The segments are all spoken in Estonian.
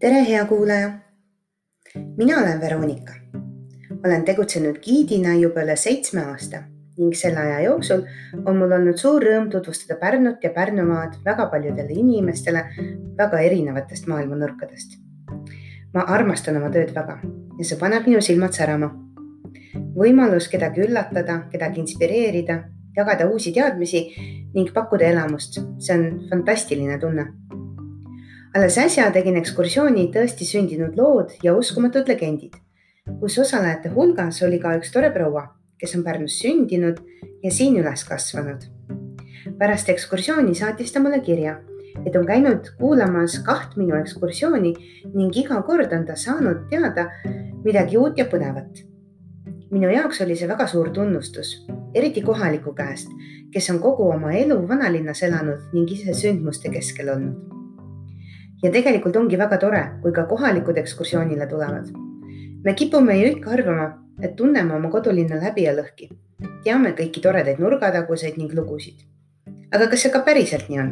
tere, hea kuulaja. mina olen Veronika. olen tegutsenud giidina juba üle seitsme aasta ning selle aja jooksul on mul olnud suur rõõm tutvustada Pärnut ja Pärnumaad väga paljudele inimestele väga erinevatest maailmanurkadest. ma armastan oma tööd väga ja see paneb minu silmad särama. võimalus kedagi üllatada, kedagi inspireerida, jagada uusi teadmisi ning pakkuda elamust, see on fantastiline tunne alles äsja tegin ekskursiooni tõesti sündinud lood ja uskumatud legendid, kus osalejate hulgas oli ka üks tore proua, kes on Pärnus sündinud ja siin üles kasvanud. pärast ekskursiooni saatis ta mulle kirja, et on käinud kuulamas kaht minu ekskursiooni ning iga kord on ta saanud teada midagi uut ja põnevat. minu jaoks oli see väga suur tunnustus, eriti kohaliku käest, kes on kogu oma elu vanalinnas elanud ning ise sündmuste keskel olnud ja tegelikult ongi väga tore, kui ka kohalikud ekskursioonile tulevad. me kipume ju ikka arvama, et tunneme oma kodulinna läbi ja lõhki. teame kõiki toredaid nurgataguseid ning lugusid. aga kas see ka päriselt nii on?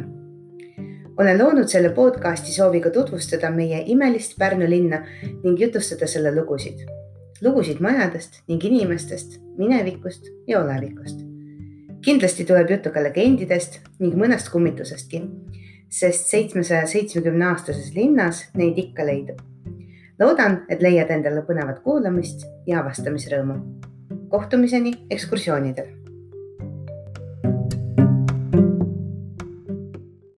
olen loonud selle podcasti sooviga tutvustada meie imelist Pärnu linna ning jutustada selle lugusid. lugusid majadest ning inimestest, minevikust ja olevikust. kindlasti tuleb juttu ka legendidest ning mõnest kummitusestki sest seitsmesaja seitsmekümne aastases linnas neid ikka leidub. loodan, et leiad endale põnevat kuulamist ja avastamisrõõmu. kohtumiseni ekskursioonidel